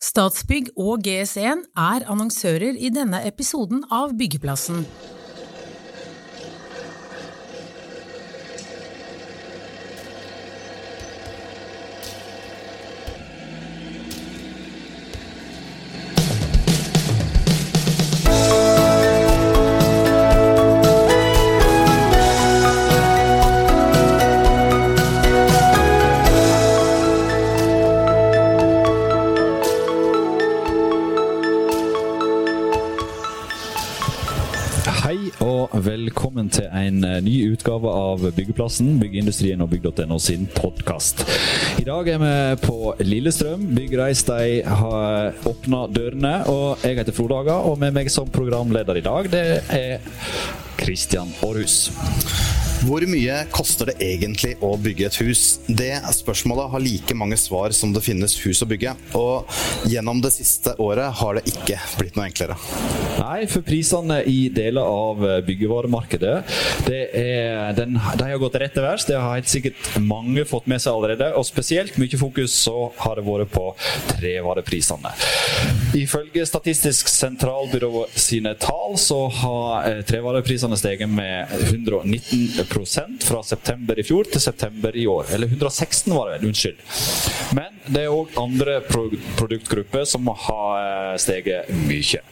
Statsbygg og GS1 er annonsører i denne episoden av Byggeplassen. Utgave av Byggeplassen, Byggeindustrien og Bygg.no sin podkast. I dag er vi på Lillestrøm. Byggreis de har åpna dørene. og Jeg heter Frode Haga, og med meg som programleder i dag, det er Kristian Aarhus. Hvor mye koster det egentlig å bygge et hus? Det spørsmålet har like mange svar som det finnes hus å bygge. Og gjennom det siste året har det ikke blitt noe enklere. Nei, for prisene i deler av byggevaremarkedet det er, den, de har gått rett til værs. Det har helt sikkert mange fått med seg allerede. Og spesielt mye fokus så har det vært på trevareprisene. Ifølge Statistisk sentralbyrå sine tall så har eh, trevareprisene steget med 119% fra september i fjor til september i år. Eller 116 var det vel, unnskyld. Men det er òg andre produktgrupper som har eh, steget mye.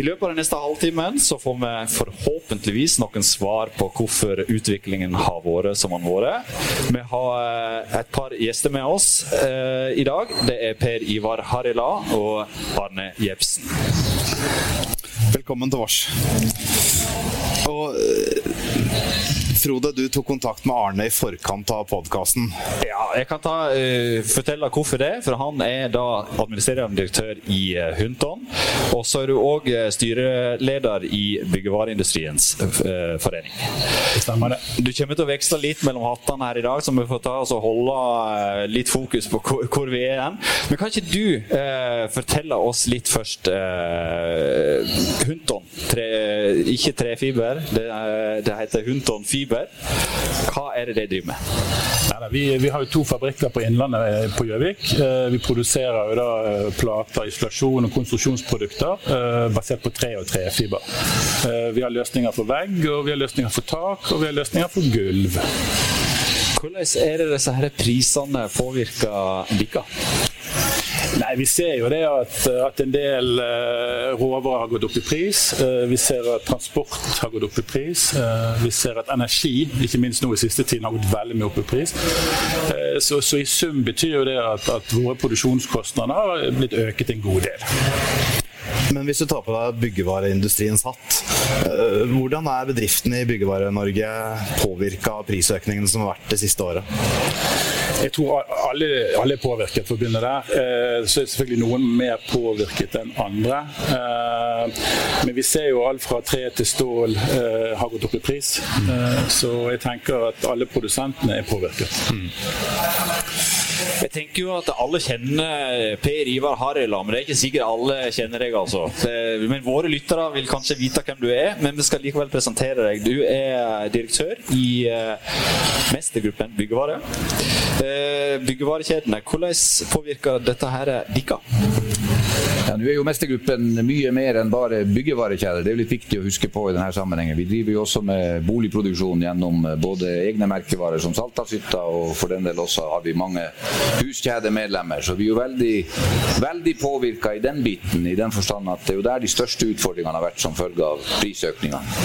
I løpet av den neste halvtimen så får vi forhåpentligvis noen svar på hvorfor utviklingen har vært som den har vært. Vi har eh, et par gjester med oss i dag. Det er Per Ivar Harila og Arne Jebsen. Velkommen til vårs. Frode, du tok kontakt med Arne i forkant av podkasten. Ja, jeg kan ta, uh, fortelle hvorfor det. For han er da administrerende direktør i uh, Hunton. Og så er du òg uh, styreleder i Byggevareindustriens forening. Stemmer det. Du kommer til å veksle litt mellom hattene her i dag, så vi får ta oss og holde litt fokus på hvor, hvor vi er igjen. Men kan ikke du fortelle oss litt først Hunton. Tre, ikke trefiber, det, det heter Hunton fiber fiber. Hva er det de driver med? Neida, vi, vi, har jo to fabrikker på Innlandet på Gjøvik. Vi produserer jo da plater, isolasjon og konstruksjonsprodukter basert på tre og trefiber. Vi har løsninger for vegg, og vi har løsninger for tak, og vi har løsninger for gulv. Hvordan er det disse her prisene påvirker dere? Nei, Vi ser jo det at, at en del uh, råvarer har gått opp i pris. Uh, vi ser at transport har gått opp i pris. Uh, vi ser at energi, ikke minst nå i siste tiden, har gått veldig mye opp i pris. Så, så, i sum betyr jo det at, at våre produksjonskostnader har blitt øket en god del. Men hvis du tar på deg byggevareindustriens hatt, hvordan er bedriftene i Byggevare-Norge påvirka av prisøkningene som har vært det siste året? Jeg tror alle, alle, er påvirket, for å begynne der. Så er selvfølgelig noen mer påvirket enn andre. Men vi ser jo alt fra tre til stål har gått opp i pris. Så jeg tenker at alle produsentene er påvirket. Jeg tenker jo at alle kjenner Per Ivar Harila, men det er ikke sikkert alle kjenner deg. altså. Men våre lyttere vil kanskje vite hvem du er, men vi skal likevel presentere deg. Du er direktør i mestergruppen Byggevare. Byggevarekjedene, hvordan påvirker dette her dere? Ja, Nå er jo mestergruppen mye mer enn bare byggevarekjeder. Det er jo litt viktig å huske på i denne sammenhengen. Vi driver jo også med boligproduksjon gjennom både egne merkevarer som Saltdalshytta, og for den del også har vi mange huskjedemedlemmer. Så vi er jo veldig, veldig påvirka i den biten, i den forstand at det er jo der de største utfordringene har vært som følge av prisøkningene.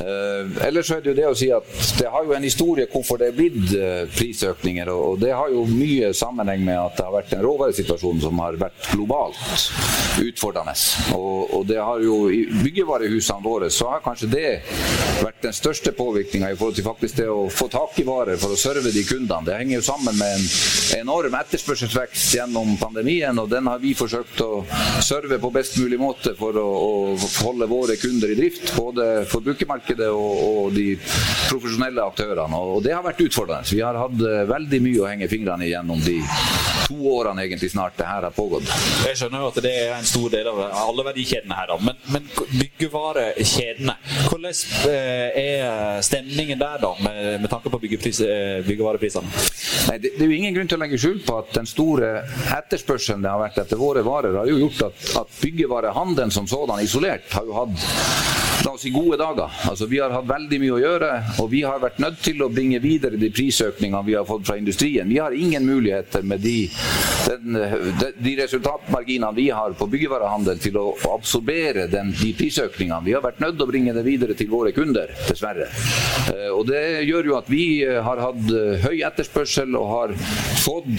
Eh, ellers er det jo det å si at det har jo en historie hvorfor det er blitt prisøkninger, og det har jo mye sammenheng med at det har vært en råvaresituasjon som har vært globalt utfordrende. Og, og, det har jo i byggevarehusene våre så har kanskje det vært den største påvirkninga i forhold til faktisk det å få tak i varer for å serve de kundene. Det henger jo sammen med en enorm etterspørselsvekst gjennom pandemien, og den har vi forsøkt å serve på best mulig måte for å, å holde våre kunder i drift. Både forbrukermarkedet og, og de profesjonelle aktørene. Og det har vært utfordrende. Vi har hatt veldig mye å henge fingrene i gjennom de to årene egentlig snart det her har pågått. Jeg skjønner jo at det er en stor del av alle verdikjedene her. Da. Men, men byggevarekjedene, hvordan eh, er stemningen der da, med, med tanke på eh, byggevareprisene? Nei, det, det, er jo ingen grunn til å legge skjul på at den store etterspørselen det har vært etter våre varer, har jo gjort at, at byggevarehandelen som sådan isolert har jo hatt oss i gode dager. Altså, vi har hatt veldig mye å gjøre, og vi har vært nødt til å bringe videre de prisøkningene vi har fått fra industrien. Vi har ingen muligheter med de, de, de resultatmarginene vi har på byggevarehandel til å absorbere den, de prisøkningene. Vi har vært nødt til å bringe det videre til våre kunder, dessverre. Eh, og Det gjør jo at vi har hatt eh, høy etterspørsel og har fått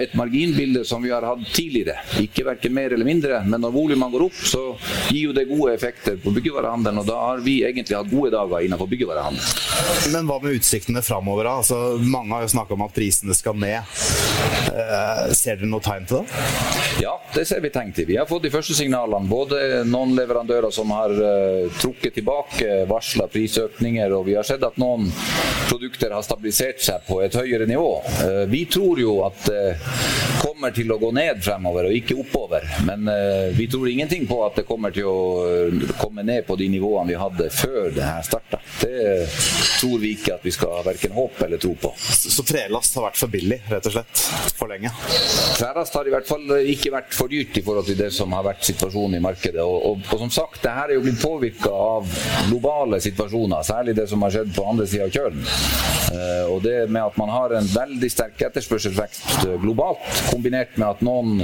et marginbilde som vi har hatt tidligere. Ikke verken mer eller mindre, men når volumene går opp, så gir jo det gode effekter på byggevarehandelen og da har vi egentlig hatt gode dager innenfor byggevarehandel. Men hva med utsiktene framover? Altså, mange har jo snakka om at prisene skal ned. Eh, ser dere noe tegn til det? Ja, det ser vi tegn til. Vi har fått de første signalene. Både noen leverandører som har uh, trukket tilbake varsla prisøkninger, og vi har sett at noen produkter har stabilisert seg på et høyere nivå. Uh, vi tror jo at det kommer til å gå ned fremover, og ikke oppover. Men uh, vi tror ingenting på at det kommer til å komme ned på de nivåene nivåene vi hadde før det her starta. Det tror vi ikke at vi skal verken håpe eller tro på. Så trelast har vært for billig, rett og slett? For lenge? Trelast har i hvert fall ikke vært for dyrt i forhold til det som har vært situasjonen i markedet. Og, og, og som sagt, det her er jo blitt påvirka av globale situasjoner, særlig det som har skjedd på andre sida av kjølen. Uh, og det med at man har en veldig sterk etterspørselsvekst globalt, kombinert med at noen,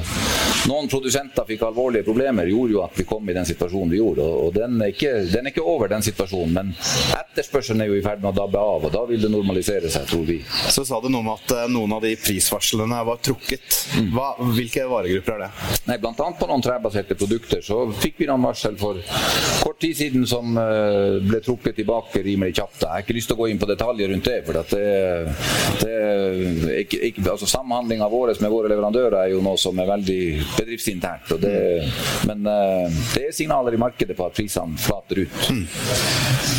noen produsenter fikk alvorlige problemer, gjorde jo at vi kom i den situasjonen vi gjorde. Og, og den, er ikke, den er ikke over, den situasjonen. Men etterspørselen er jo i ferd med å dabbe av, og da vil det normalisere seg, tror vi. Så sa du noe om at eh, noen av de prisvarslene var trukket. Hva, hvilke varegrupper er det? Nei, Blant annet på noen trebaserte produkter så fikk vi noen varsel for kort tid siden som eh, ble trukket tilbake rimelig kjapt. Jeg har ikke lyst til å gå inn på detaljer rundt det. for det, det ikke, ikke, altså Samhandlinga vår med våre leverandører er jo noe som er veldig bedriftsinternt. Det, men eh, det er signaler i markedet på at prisene flater ut. Mm.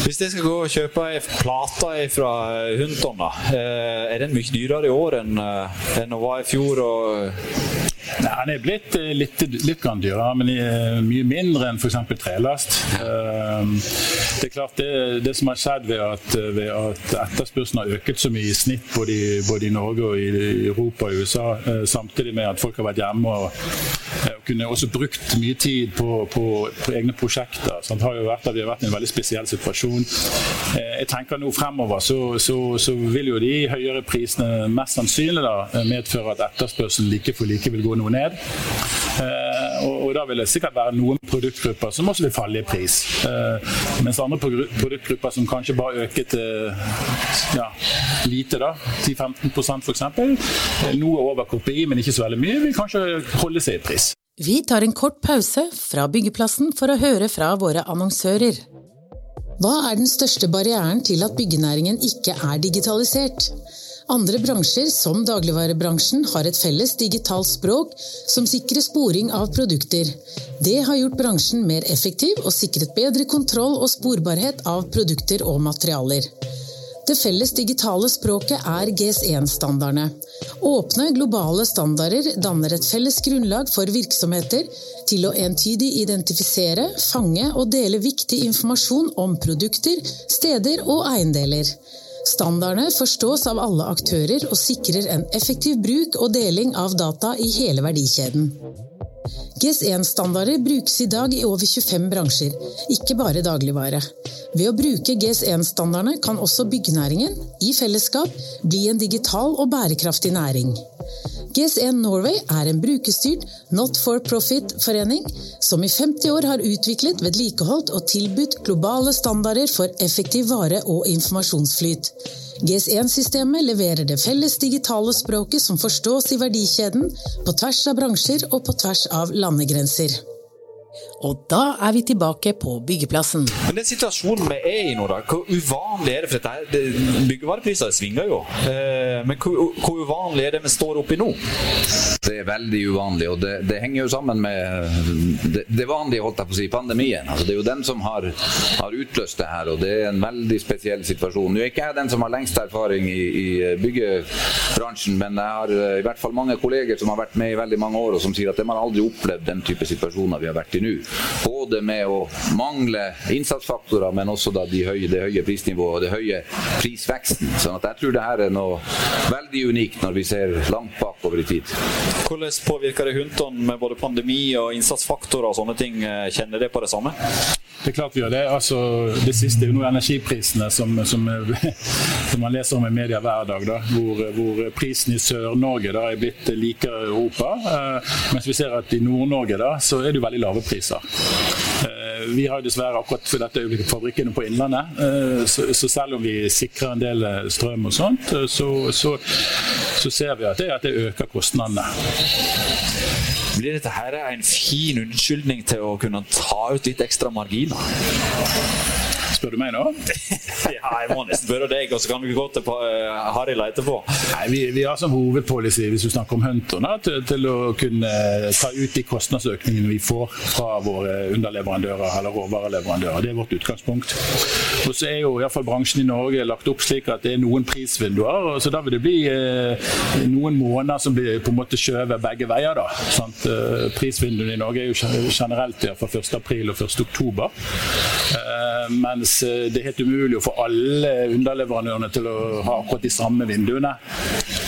Hvis jeg skal gå og kjøpe ei plate fra Hunton, da, eh, er den mye dyrere i år enn eh, den var i fjor? og Nei, Han er blitt eh, litt, litt dyrere, men mye mindre enn f.eks. trelast. Det er klart det, det, som har skjedd ved at, ved at etterspørselen har øket så mye i snitt både i, både i Norge og i Europa og USA, samtidig med at folk har vært hjemme og, og kunne også brukt mye tid på, på, på egne prosjekter. Så det har jo vært, vi har vært i en veldig spesiell situasjon. Jeg tenker nå fremover så, så, så vil jo de høyere prisene mest sannsynlig da, medføre at etterspørselen like for like vil gå noe ned. Eh, og, og, da vil det sikkert være noen produktgrupper som også vil falle i pris. Eh, mens andre produktgrupper som kanskje bare øker til ja, lite, da, 10-15% f.eks., noe over KPI, men ikke så veldig mye, vil kanskje holde seg i pris. Vi tar en kort pause fra byggeplassen for å høre fra våre annonsører. Hva er den største barrieren til at byggenæringen ikke er digitalisert? Andre bransjer, som dagligvarebransjen, har et felles digitalt språk som sikrer sporing av produkter. Det har gjort bransjen mer effektiv og sikret bedre kontroll og sporbarhet av produkter og materialer. Det felles digitale språket er GS1-standardene. Åpne, globale standarder danner et felles grunnlag for virksomheter til å entydig identifisere, fange og dele viktig informasjon om produkter, steder og eiendeler. Standardene forstås av alle aktører og sikrer en effektiv bruk og deling av data i hele verdikjeden. GS1-standarder brukes i dag i over 25 bransjer, ikke bare dagligvare. Ved å bruke GS1-standardene kan også byggenæringen, i fellesskap, bli en digital og bærekraftig næring. GS1 Norway er en brukerstyrt not for profit-forening som i 50 år har utviklet, vedlikeholdt og tilbudt globale standarder for effektiv vare- og informasjonsflyt. GS1-systemet leverer det felles digitale språket som forstås i verdikjeden, på tvers av bransjer og på tvers av landegrenser. Og da er vi tilbake på byggeplassen. Men den situasjonen vi er i nå, da, hvor uvanlig er det? For dette her, byggevarepriser svinger jo. Eh, men hvor, hvor, uvanlig er det vi står oppi nå? Det er veldig uvanlig, og det, det henger jo sammen med det, det, vanlige, holdt jeg på å si, pandemien. Altså, det er jo den som har, har, utløst det her, og det er en veldig spesiell situasjon. Nå er ikke jeg den som har lengst erfaring i, i byggebransjen, men jeg har eh, i hvert fall mange kolleger som har vært med i veldig mange år, og som sier at de har aldri opplevd den type situasjoner vi har vært i nå. Både med å mangle innsatsfaktorer, men også da de høye, det høye prisnivået og det høye prisveksten. Sånn at jeg tror det her er noe veldig unikt når vi ser langt bakover i tid. Hvordan påvirker det Hunton med både pandemi og innsatsfaktorer og sånne ting? Kjenner det på det samme? Det er klart vi gjør det. Altså, det siste er jo energiprisene som, som, som, man leser om i media hver dag. Da, hvor, hvor prisen i Sør-Norge er blitt likere Europa. Eh, mens vi ser at i Nord-Norge så er det veldig lave priser. Eh, vi har dessverre akkurat for dette øyeblikket fabrikkene på Innlandet. Eh, så, så, selv om vi sikrer en del eh, strøm og sånt, så, så, så ser vi at det, at det øker kostnadene. Blir dette her en fin unnskyldning til å kunne ta ut litt ekstra marginer? Spør du meg nå? ja, jeg må nesten spørre deg, og så kan vi gå til uh, Harald etterpå. Nei, vi, vi, har som hovedpolicy hvis du snakker om Hunter, til, til, å kunne ta ut de kostnadsøkningene vi får fra våre underleverandører eller råvareleverandører. Det er vårt utgangspunkt. Og så er jo i hvert fall bransjen i Norge lagt opp slik at det er noen prisvinduer. og så Da vil det bli eh, noen måneder som blir på en måte skjøvet begge veier. da. Sant? Eh, prisvinduene i Norge er jo generelt fra 1.4 og 1.10. Eh, mens Eh, det er helt umulig å få alle underleverandørene til å ha akkurat de samme vinduene.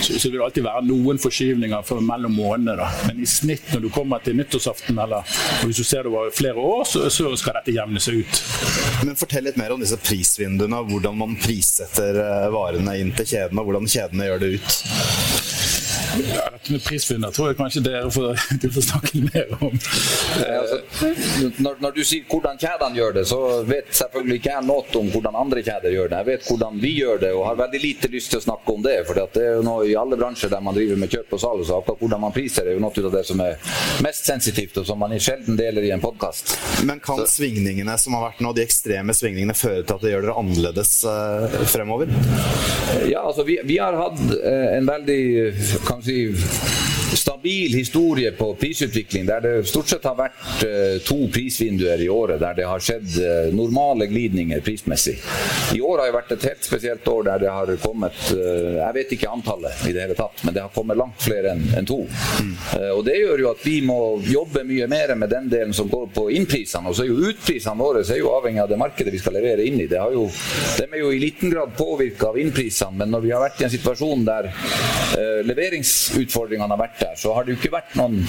Så, så vil det alltid være noen forskyvninger mellom månedene. Men i snitt når du kommer til nyttårsaften, eller hvis du ser det over flere år, så, så skal dette jevne seg ut. Men Fortell litt mer om disse prisvinduene, hvordan man prissetter eh, varene inn til kjedene, og hvordan kjedene gjør det ut. Ja, dette med prisvinner tror jeg kanskje dere får, de får snakke mer om. Eh, altså, når, når, du sier hvordan kjedene gjør det, så vet selvfølgelig ikke jeg noe om hvordan andre kjeder gjør det. Jeg vet hvordan vi gjør det, og har veldig lite lyst til å snakke om det. For det er jo noe i alle bransjer der man driver med kjøp og salg, så akkurat hvordan man priser er jo noe av det som er mest sensitivt, og som man sjelden deler i en podkast. Men kan så. svingningene som har vært nå, de ekstreme svingningene, føre til at det gjør dere annerledes uh, fremover? Ja, altså vi, vi har hatt uh, en veldig kan si stabil historie på prisutvikling, der det stort sett har vært uh, to prisvinduer i året der det har skjedd uh, normale glidninger prismessig. I år har jo vært et helt spesielt år der det har kommet uh, Jeg vet ikke antallet i det hele tatt, men det har kommet langt flere enn to. Og Det gjør jo at vi må jobbe mye mer med den delen som går på innprisene. Og så er jo utprisene våre er jo avhengig av det markedet vi skal levere inn i. Det jo, de er jo i liten grad påvirka av innprisene, men når vi har vært i en situasjon der leveringsutfordringene har vært der, så har det jo ikke vært noen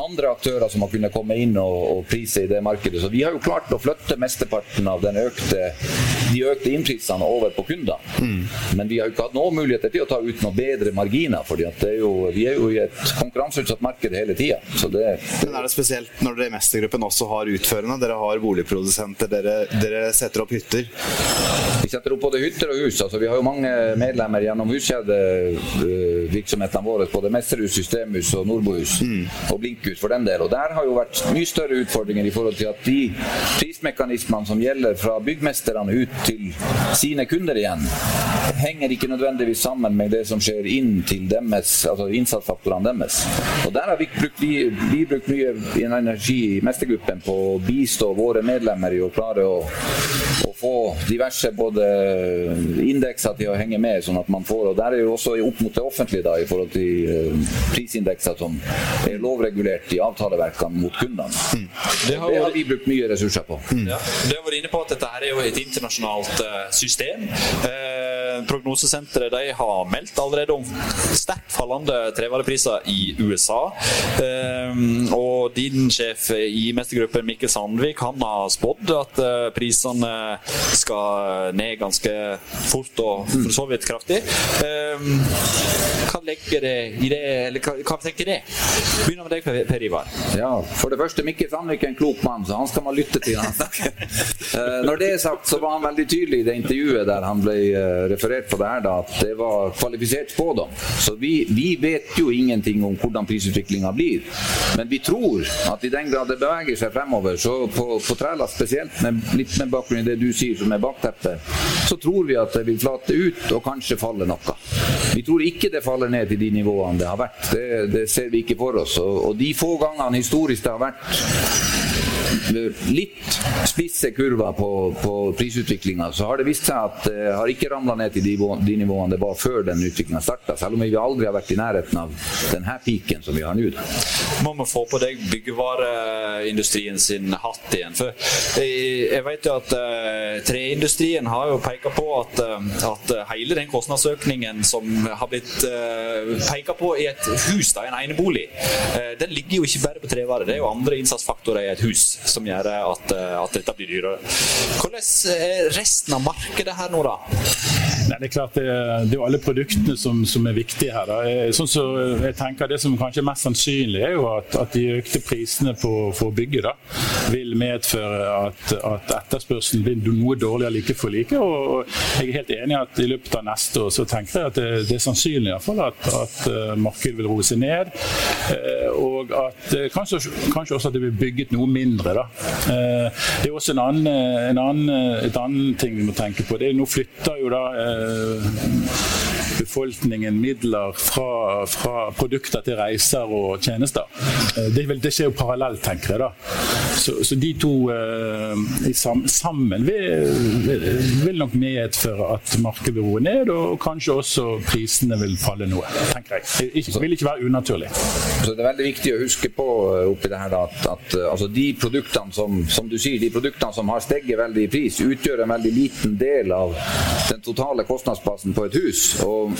andre aktører som har kunnet komme inn og, og, prise i det markedet. Så vi har jo klart å flytte mesteparten av økte, de økte innprisene over på kundene. Mm. Men vi har jo ikke hatt noen muligheter til å ta ut noen bedre marginer, for vi er jo i et konkurranseutsatt marked hele tida. Men er det spesielt når dere i Mestergruppen også har utførende? Dere har boligprodusenter, dere, dere setter opp hytter? Vi setter opp både hytter og hus. Altså, vi har jo mange medlemmer gjennom huskjedevirksomhetene våre, både Mesterhus, Systemhus og Nordbohus. Mm. og Blink sykehus for den del. Og Der har jo vært mye større utfordringer i forhold til at de prismekanismene som gjelder fra byggmesterne ut til sine kunder igjen, henger ikke nødvendigvis sammen med det som skjer inn til deres, altså innsatsfaktorene deres. Og Der har vi brukt, vi, vi brukt mye energi i mestergruppen på å bistå våre medlemmer i å klare å, å få diverse både indekser til å henge med, sånn at man får Og der er jo også opp mot det offentlige da, i forhold til uh, prisindekser som er lovregulert i avtaleverkene mot kundene. Mm. Det, har, det, har, vi brukt mye ressurser på. Mm. Ja. Det har vært inne på at dette er jo et internasjonalt uh, system. Uh, prognosesenteret de har meldt allerede om sterkt fallende trevarepriser i USA. Uh, og din sjef i mestergruppen, Mikkel Sandvik, han har spådd at prisene skal ned ganske fort og for så vidt kraftig. Hva legger det i det, eller hva, hva tenker det? Begynner med deg, Per. Ivar? Ja, For det første, Mikkel Sandvik er en klok mann, så han skal man lytte til når han. Eh, når det er sagt, så var han veldig tydelig i det intervjuet der han ble eh, refererte på det her, da, at det var kvalifisert spådom. Så vi, vi vet jo ingenting om hvordan prisutviklinga blir. Men vi tror at i den grad det beveger seg fremover, så på, på Træla spesielt, med, litt med bakgrunn i det du sier som er bakteppet, så tror vi at det vil flate ut og kanskje falle noe. Vi tror ikke det faller ned til de nivåene det har vært. Det, det ser vi ikke for oss. Og, og de få gangene historisk det har vært litt spisse kurver på, på prisutviklinga, så har det vist seg at det har ikke ramla ned til de, de, nivåene det var før den utviklinga starta. Selv om vi aldri har vært i nærheten av denne piken som vi har nå. Må vi få på deg byggevareindustrien sin hatt igjen? For jeg, jeg vet jo at uh, treindustrien har jo peka på at, at, hele den kostnadsøkningen som har blitt peka på i et hus, da, en enebolig, den ligger jo ikke bare på trevarer. Det er jo andre innsatsfaktorer i et hus som gjør at, eh, at dette blir dyrere. Hvordan er resten av markedet her nå, da? Nei, det er klart det, det er jo alle produktene som, som, er viktige her. Da. Sånn så jeg tenker Det som kanskje er mest sannsynlig, er jo at, at de økte prisene på, for å bygge da, vil medføre at, at etterspørselen blir noe dårligere like for like. Og jeg er helt enig i at i løpet av neste år så tenker jeg at det, det er sannsynlig i hvert fall at, at eh, markedet vil roe seg ned. Eh, og at kanskje, kanskje, også at det blir bygget noe mindre. da. Det er også en annen, en annen, et annet ting vi må tenke på. Det er, nå flytter jo da 呃 befolkningen midler fra, fra, produkter til reiser og tjenester. Det, det, det skjer jo parallelt, tenker jeg. da. Så, så de to uh, sammen vil, vil, nok medføre at markedet vil roe ned, og kanskje også prisene vil falle noe, tenker jeg. Det vil ikke være unaturlig. Så Det er veldig viktig å huske på eh, oppi det her at, at altså de produktene som, som du sier, de produktene som har steget veldig i pris, utgjør en veldig liten del av den totale kostnadsbasen på et hus. Og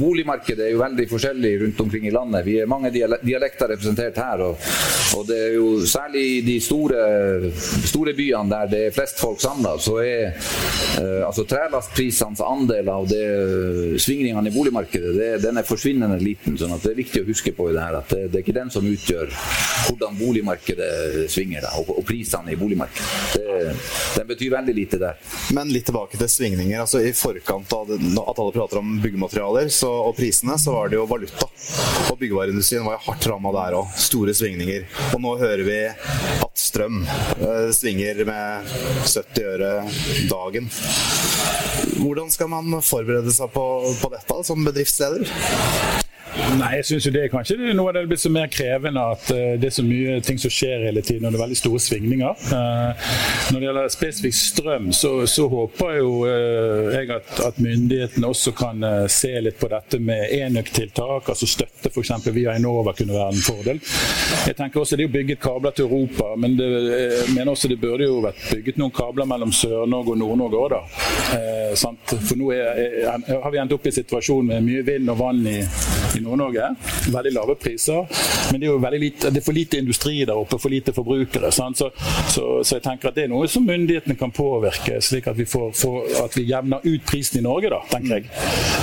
Boligmarkedet er jo veldig forskjellig rundt omkring i landet. Vi er mange dialekter representert her. Og, og det er jo særlig i de store, store byene der det er flest folk samla, så er eh, altså trelastprisenes andel av det, svingningene i boligmarkedet det, den er forsvinnende liten. sånn at det er viktig å huske på i det her at det, det er ikke den som utgjør hvordan boligmarkedet svinger, da, og, og, prisene i boligmarkedet. Det, den betyr veldig lite der. Men litt tilbake til svingninger. altså I forkant av at alle prater om byggematerialer så, og prisene, så var det jo valuta. Og byggevareindustrien var jo hardt ramma der òg. Store svingninger. Og nå hører vi at strøm eh, svinger med 70 øre dagen. Hvordan skal man forberede seg på, på dette som bedriftsleder? Nei, jeg syns jo det er kanskje noe av det blitt så mer krevende at uh, det er så mye ting som skjer hele tiden, og det er veldig store svingninger. Uh, når det gjelder spesifikt strøm, så, så håper jo uh, jeg at, at, myndighetene også kan se litt på dette med enøktiltak, altså støtte f.eks. via Enova kunne være en fordel. Jeg tenker også Det er jo bygget kabler til Europa, men det, jeg mener også det burde jo vært bygget noen kabler mellom Sør-Norge og Nord-Norge òg, da. For nå er, er, har vi endt opp i en situasjon med mye vind og vann i, i Nord-Norge. Veldig lave priser. Men det er jo veldig lite, det er for lite industri der oppe, for lite forbrukere. Så, så, så, jeg tenker at det er noe som myndighetene kan påvirke, slik at vi, får, får, at vi jevner ut prisen i Norge, da, tenker jeg.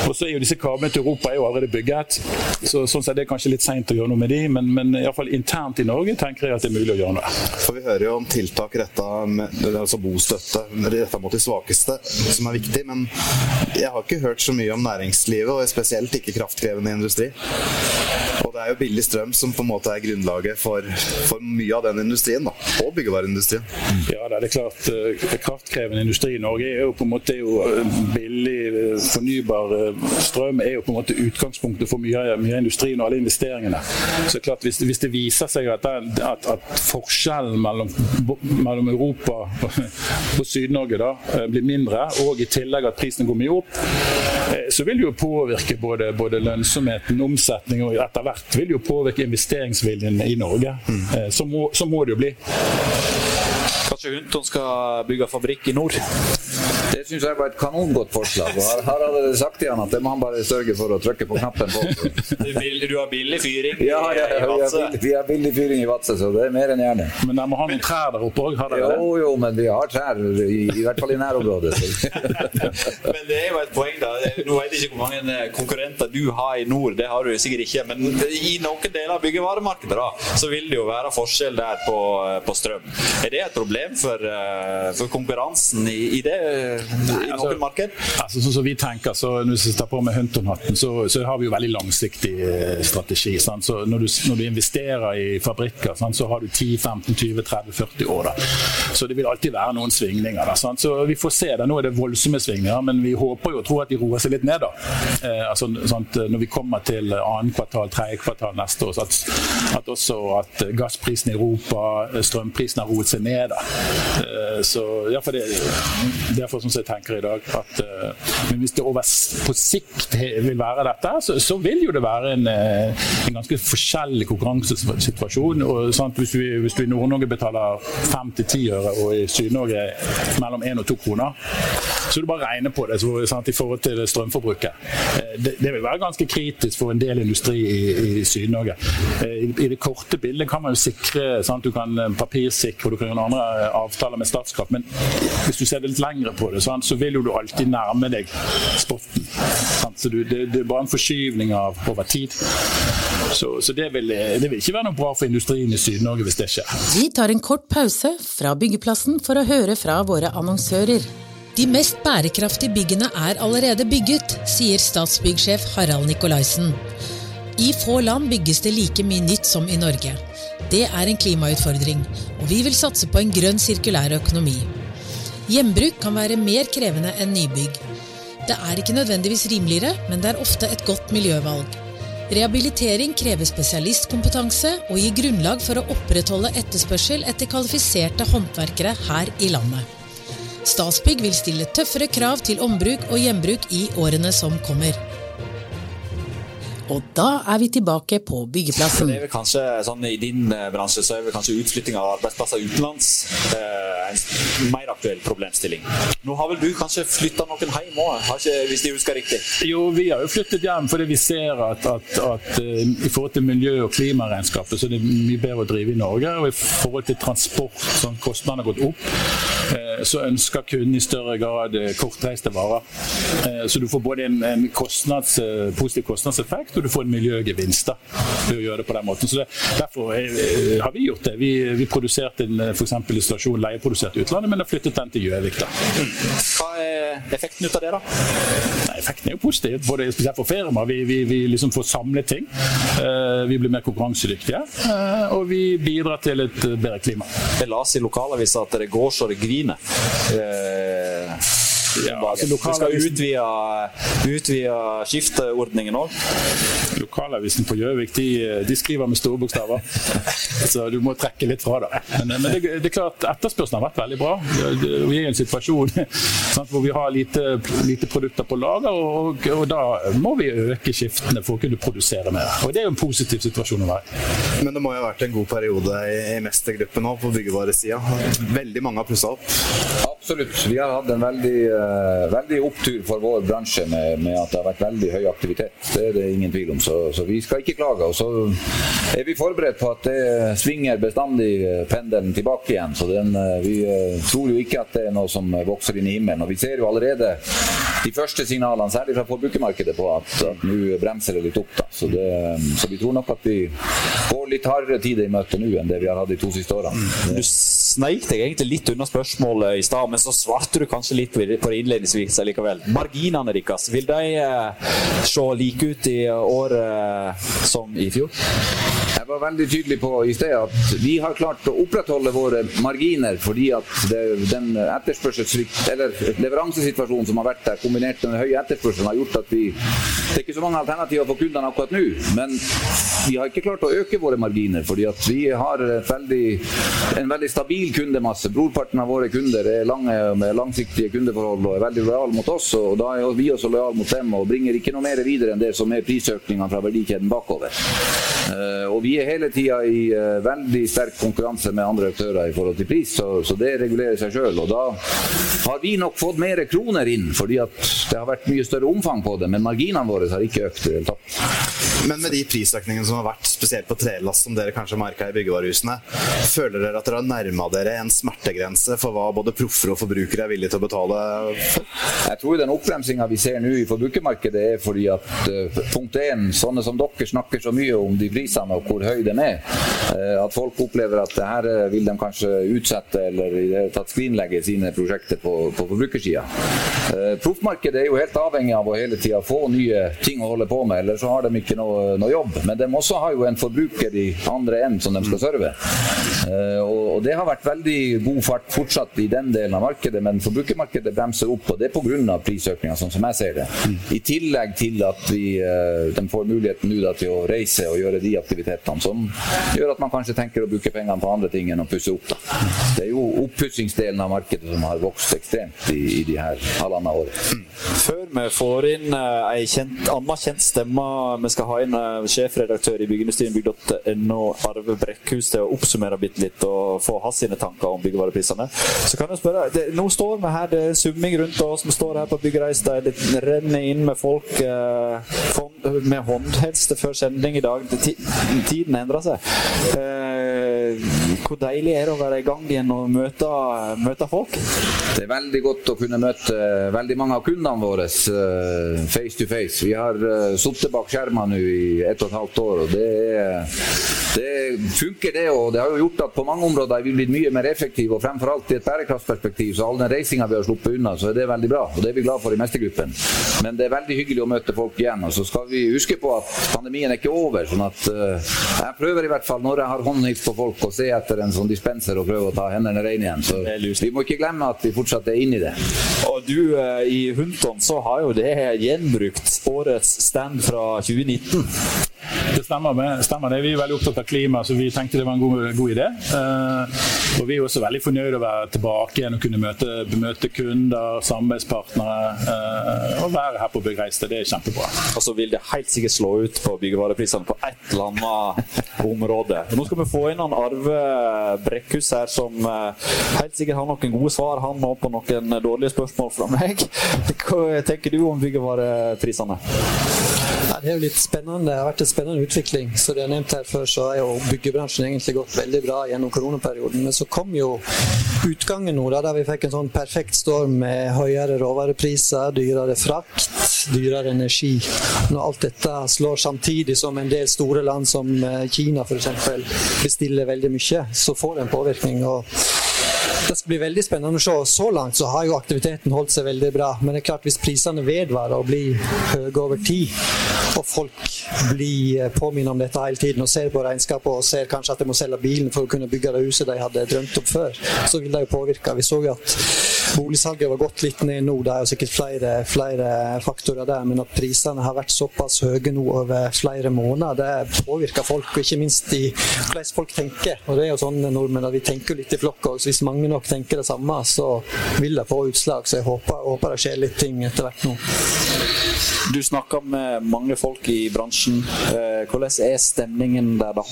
Og så er jo disse kablene til Europa er jo allerede bygget, så sånn sett er det kanskje litt seint å gjøre noe med de, men, men iallfall internt i Norge tenker jeg at det er mulig å gjøre noe. For Vi hører jo om tiltak retta altså bostøtte retta mot de svakeste, som er viktig. Men jeg har ikke hørt så mye om næringslivet, og spesielt ikke kraftkrevende industri. Og det er jo billig strøm som på en måte er grunnlaget for, for mye av den industrien, da. Og byggevareindustrien. Ja, det er klart. Eh, kraftkrevende industri i Norge er jo på en måte eh, billig, eh, fornybar strøm er jo på en måte utgangspunktet for mye, av industrien og alle investeringene. Så klart, hvis, hvis det viser seg at, at, at forskjellen mellom, mellom, Europa og Syd-Norge da blir mindre, og i tillegg at prisen går mye opp, så vil det jo påvirke både, både lønnsomheten, omsetning og etter hvert vil jo påvirke investeringsviljen i Norge. Mm. Så, må, så må det jo bli. Kanskje Hunton skal bygge fabrikk i nord? Det syns jeg var et kanongodt forslag. og Her hadde det sagt til han at det må han bare sørge for å trykke på knappen på. du har billig fyring ja, ja, ja, vi, har billig, vi har billig fyring i Vadsø, så det er mer enn gjerne. Men de må ha noen trær der oppe òg? Jo, jo, men vi har trær, i, i hvert fall i nærområdet. men det er jo et poeng, da. Nå vet jeg ikke hvor mange konkurrenter du har i nord, det har du sikkert ikke. Men i noen deler av byggevaremarkedet da, så vil det jo være forskjell der på, på strøm. Er det et problem for, eh, for konkurransen i, i det i noen altså, marked? Altså, sånn som vi tenker, så Hvis vi tar på med Hunton-hatten, så, så, har vi jo veldig langsiktig eh, strategi. Sant? Så når du, når du, investerer i fabrikker, sant, så har du 10-15-20-30-40 år. Da. Så det vil alltid være noen svingninger. Da, sant? Så vi får se. Da. Nå er det voldsomme svingninger, men vi håper jo og tror at de roer seg litt ned. da. Eh, altså, sant, når vi kommer til annet kvartal, tredje kvartal neste år, så at, at også at gassprisen i Europa, strømprisen har roet seg ned. Da. Eh, så ja, for det, Derfor som jeg tenker i dag at uh, men hvis det over, på sikt vil være dette, så, så vil jo det være en, uh, en ganske forskjellig konkurransesituasjon. Og, sant, hvis, vi, hvis du i Nord-Norge betaler 5-10 øre, og i Syd-Norge mellom 1 og 2 kroner, så du bare regner på det så, sant, i forhold til strømforbruket. Uh, det, det, vil være ganske kritisk for en del industri i, i Syd-Norge. I, I, det korte bildet kan man jo sikre sant, Du kan papirsikre og du kan gjøre andre avtaler med Statskraft, men hvis du ser det litt lengre på det, sant, så vil jo du alltid nærme deg spotten. Sant? Så du, det, det, er bare en forskyvning av over tid. Så, så det, vil, det, vil, ikke være noe bra for industrien i Syd-Norge hvis det skjer. Vi tar en kort pause fra byggeplassen for å høre fra våre annonsører. De mest bærekraftige byggene er allerede bygget, sier Statsbyggsjef Harald Nikolaisen. I få land bygges det like mye nytt som i Norge. Det er en klimautfordring, og vi vil satse på en grønn sirkulær økonomi. Gjenbruk kan være mer krevende enn nybygg. Det er ikke nødvendigvis rimeligere, men det er ofte et godt miljøvalg. Rehabilitering krever spesialistkompetanse og gir grunnlag for å opprettholde etterspørsel etter kvalifiserte håndverkere her i landet. Statsbygg vil stille tøffere krav til ombruk og gjenbruk i årene som kommer. Og da er vi tilbake på byggeplassen. Det er vel kanskje sånn I din eh, bransje så er vel kanskje utflytting av arbeidsplasser utenlands eh, en mer aktuell problemstilling. Nå har vel du kanskje flytta noen hjem òg, hvis de husker riktig? Jo, vi har jo flyttet hjem fordi vi ser at, at, at uh, i forhold til miljø- og klimaregnskapet så er det mye bedre å drive i Norge. Og i forhold til transport, sånn kostnadene har gått opp, eh, så ønsker kunden i større grad kortreiste varer. Eh, så du får både en, en kostnads, positiv kostnadseffekt og du får en miljøgevinst da, ved å gjøre det på den måten. Så det, Derfor er, har vi gjort det. Vi, vi produserte en f.eks. installasjon leieprodusert i utlandet, men har flyttet den til Gjøvik. Hva er effekten ut av det, da? Nei, effekten er jo positiv, både spesielt for firmaer. Vi, vi, vi liksom får samlet ting. Vi blir mer konkurransedyktige, og vi bidrar til et bedre klima. Jeg leste i lokalavisa at det går så det griner. Ja, altså, du skal utvide, utvide skifteordningen òg. Lokalavisen på Gjøvik de, de, skriver med store bokstaver. Så du må trekke litt fra, da. Men, men det, det, er klart etterspørselen har vært veldig bra. Vi er i en situasjon sant, hvor vi har lite, lite produkter på lager, og, og, da må vi øke skiftene for å kunne produsere mer. Og det er jo en positiv situasjon å være Men det må jo ha vært en god periode i, i mestergruppen nå på byggevaresida. Veldig mange har pussa opp. Absolutt. Vi har hatt en veldig Eh, veldig opptur for vår bransje med, med, at det har vært veldig høy aktivitet. Det er det ingen tvil om. Så, så, vi skal ikke klage. Og så er vi forberedt på at det svinger bestandig eh, pendelen tilbake igjen. Så den, eh, vi tror jo ikke at det er noe som vokser inn i himmelen. Og vi ser jo allerede de første signalene, særlig fra forbrukermarkedet, på at, at nå bremser det litt opp. Da. Så, det, så vi tror nok at vi går litt hardere tider i møte nå enn det vi har hatt de to siste årene. Sneik deg egentlig litt unna spørsmålet i stad, men så svarte du kanskje litt på det innledningsvis likevel. Marginene deres, vil de eh, se like ut i år som i fjor? Var veldig tydelig på i sted at vi har klart å opprettholde våre marginer fordi at det, den leveransesituasjonen som har vært der, kombinert med den høye etterspørselen, har gjort at vi Det er ikke så mange alternativer for kundene akkurat nå, men vi har ikke klart å øke våre marginer fordi at vi har veldig, en veldig stabil kundemasse. Brorparten av våre kunder er lange med langsiktige kundeforhold og er veldig lojale mot oss. og Da er vi også lojale mot dem og bringer ikke noe mer videre enn det som er prisøkningene fra verdikjeden bakover. Uh, og vi er hele tida i uh, veldig sterk konkurranse med andre aktører i forhold til pris, så, så det regulerer seg sjøl. Og da har vi nok fått mer kroner inn, fordi at det har vært mye større omfang på det, men marginene våre har ikke økt i det hele tatt. Men med de prisøkningene som har vært, spesielt på trelast, som dere kanskje merka i byggevarehusene, føler dere at dere har nærma dere en smertegrense for hva både proffer og forbrukere er villige til å betale for? Jeg tror den oppbremsinga vi ser nå i forbrukermarkedet er fordi at uh, punkt én, sånne som dere snakker så mye om de prisene og hvor høy de er, uh, at folk opplever at det her uh, vil de kanskje utsette eller i det tatt skrinlegge sine prosjekter på, på forbrukersida. Proffmarkedet er jo helt avhengig av å hele tida få nye ting å holde på med, ellers så har de ikke noe, noe jobb. Men de også har jo en forbruker i andre enden som de skal serve. Uh, og, det har vært veldig god fart fortsatt i den delen av markedet, men forbrukermarkedet bremser opp, og det er pga. prisøkninga, sånn som jeg ser det. I tillegg til at vi, de får muligheten nå til å reise og gjøre de aktivitetene som gjør at man kanskje tenker å bruke pengene på andre ting enn å pusse opp. Da. Det er jo oppussingsdelen av markedet som har vokst ekstremt i, i de her halvannet året. Før vi får inn uh, ei kjent, annen kjent stemme, vi skal ha inn uh, sjefredaktør i byggeindustrien.no, Arve Brekkhus, til å oppsummere bitte litt og få hans sine tanker om byggevareprisene. Så kan jeg spørre, det, Nå står vi her, det er summing rundt oss, vi står her på Byggreis, det renner inn med folk eh, med håndhelse før sending i dag. Tiden endrer seg. Hvor deilig er det å være i gang igjen og møte, møte folk? Det er veldig godt å kunne møte veldig mange av kundene våre face to face. Vi har sittet bak skjermene nå i ett og et halvt år. og det, det funker, det. Og det har jo gjort at på mange områder er vi blitt mye mer effektive. Og fremfor alt i et bærekraftsperspektiv, så all den reisinga vi har sluppet unna, så er det veldig bra. Og det er vi glad for i mestergruppen. Men det er veldig hyggelig å møte folk igjen. Og så skal vi huske på at pandemien er ikke over. sånn at jeg prøver i hvert fall når jeg har håndhils på folk, å se etter en sånn dispenser og prøve å ta hendene rene igjen. Så vi må ikke glemme at vi fortsatt er inni det. Og du uh, i Hunton, så har jo det gjenbrukt årets stand fra 2019. Det stemmer, med, stemmer det. Vi er veldig opptatt av klima, så vi tenkte det var en god, god idé. Uh, og Vi er også veldig fornøyd å være tilbake igjen og kunne møte, møte kunder, samarbeidspartnere. Eh, og være her på Bygreiste. Det er kjempebra. Og så vil det helt sikkert slå ut på byggevareprisene på et eller annet område. Nå skal vi få inn han Arve Brekkhus her, som uh, helt sikkert har noen gode svar han nå på noen dårlige spørsmål fra meg. Hva tenker du om byggevareprisene? Ja, det er jo litt spennende. Det har vært en spennende utvikling. Så det er nevnt her før, så har jo byggebransjen egentlig gått veldig bra gjennom koronaperioden. Men så kom jo utgangen nå, da, der vi fikk en sånn perfekt storm med høyere råvarepriser, dyrere frakt, dyrere energi. Når alt dette slår samtidig som en del store land som eh, Kina f.eks. bestiller veldig mye, så får det en påvirkning. og det skal bli veldig spennende å se. Så langt så har jo aktiviteten holdt seg veldig bra. Men det er klart hvis prisene vedvarer og blir høye over tid, og folk blir påminnet om dette hele tiden og ser på regnskapet og ser kanskje at de må selge bilen for å kunne bygge det huset de hadde drømt om før, så vil det jo påvirke. Vi så jo at boligsalget var gått litt ned nå. Det er jo sikkert flere, flere faktorer der, men at prisene har vært såpass høye nå over flere måneder, det påvirker folk, og ikke minst i hvordan folk tenker. Og det er jo sånn nordmenn at vi tenker litt i flokk òg, så hvis mange nok tenker det samme, så vil det få utslag. Så jeg håper, håper det skjer litt ting etter hvert nå. Du snakker med mange folk i bransjen. Eh, hvordan er stemningen der, da?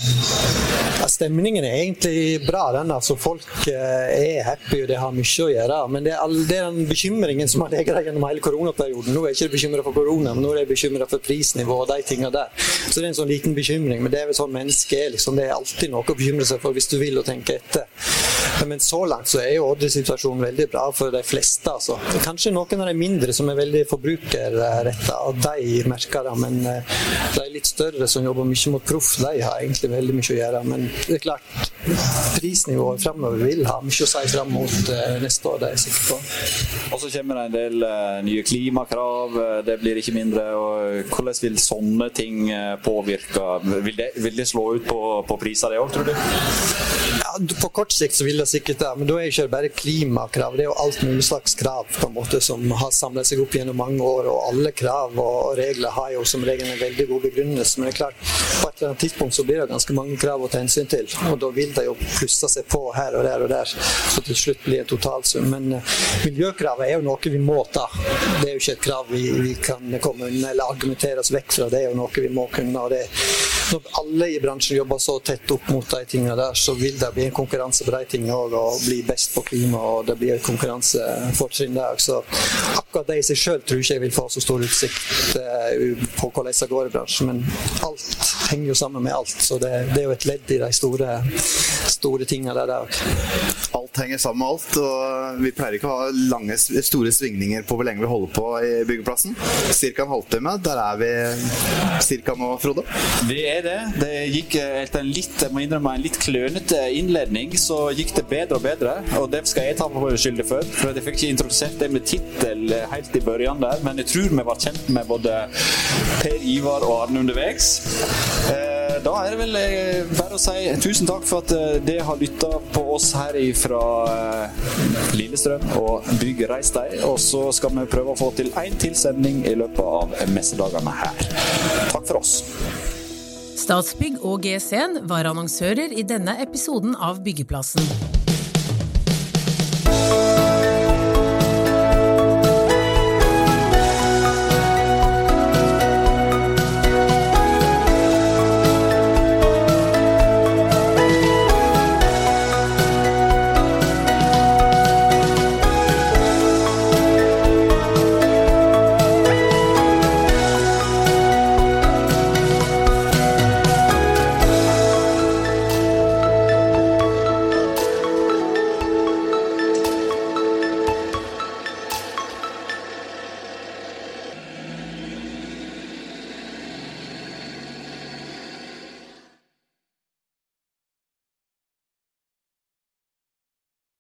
Ja, stemningen er egentlig bra. den altså Folk eh, er happy og det har mye å gjøre. Men det er, all, det er den bekymringen som har ligget der gjennom hele koronaperioden. Nå er jeg ikke bekymra for korona, men nå er jeg bekymra for prisnivå og de tingene der. Så det er en sånn liten bekymring. Men det er vel sånn mennesket er. Liksom. Det er alltid noe å bekymre seg for hvis du vil og tenke etter. Men så langt så er jo Odre-situasjonen veldig bra for de fleste. Altså. Kanskje noen av de mindre som er veldig forbrukerretta, og de merker det. Men eh, de litt større som jobber mye mot proff, de har egentlig veldig mye å gjøre. Men det er klart, prisnivået fremover vil ha mye å si fram mot eh, neste år, det er jeg sikker på. Og så kommer det en del uh, nye klimakrav, det blir ikke mindre. og Hvordan vil sånne ting påvirke? Vil det, vil det slå ut på, på priser, det òg, tror du? På kort sikt så vil det sikkert det, men da er det ikke bare klimakrav. Det er jo alt mulig slags krav på en måte som har samlet seg opp gjennom mange år. Og alle krav og regler har jo som regel en veldig god begrunnelse. Men det er klart, på et eller annet tidspunkt så blir det ganske mange krav å ta hensyn til. Og da vil det jo plusse seg på her og der og der, så til slutt blir en totalsum. Men eh, miljøkravet er jo noe vi må ta. Det er jo ikke et krav vi, vi kan komme unna eller argumentere oss vekk fra. Det er jo noe vi må kunne. og det når alle i bransjen jobber så tett opp mot de tingene der, så vil det bli en konkurranse på de tingene òg, og bli best på klima. og Det blir et konkurransefortrinn der. Så akkurat det i seg sjøl tror ikke jeg vil få så stor utsikt eh, på hvordan det går i bransjen, men alt henger jo sammen med alt. Så det, det er jo et ledd i de store, store tingene der òg. Alt henger sammen med alt, og vi pleier ikke å ha lange, store svingninger på hvor lenge vi holder på i byggeplassen. Ca. en halvtime. Der er vi ca. nå, Frode. Vi er det. Det gikk etter en litt, jeg må innrømme, en litt klønete innledning, så gikk det bedre og bedre. Og det skal jeg ta på skylda for, for jeg fikk ikke introdusert det med tittel helt i børjan der. Men jeg tror vi var kjent med både Per Ivar og Arne underveis. Eh, da er det vel eh, bare å si tusen takk for at eh, dere har lytta på oss her fra Lillestrøm og Bygg Reis deg. Og så skal vi prøve å få til én tilsending i løpet av messedagene her. Takk for oss. Statsbygg og GCN var annonsører i denne episoden av Byggeplassen.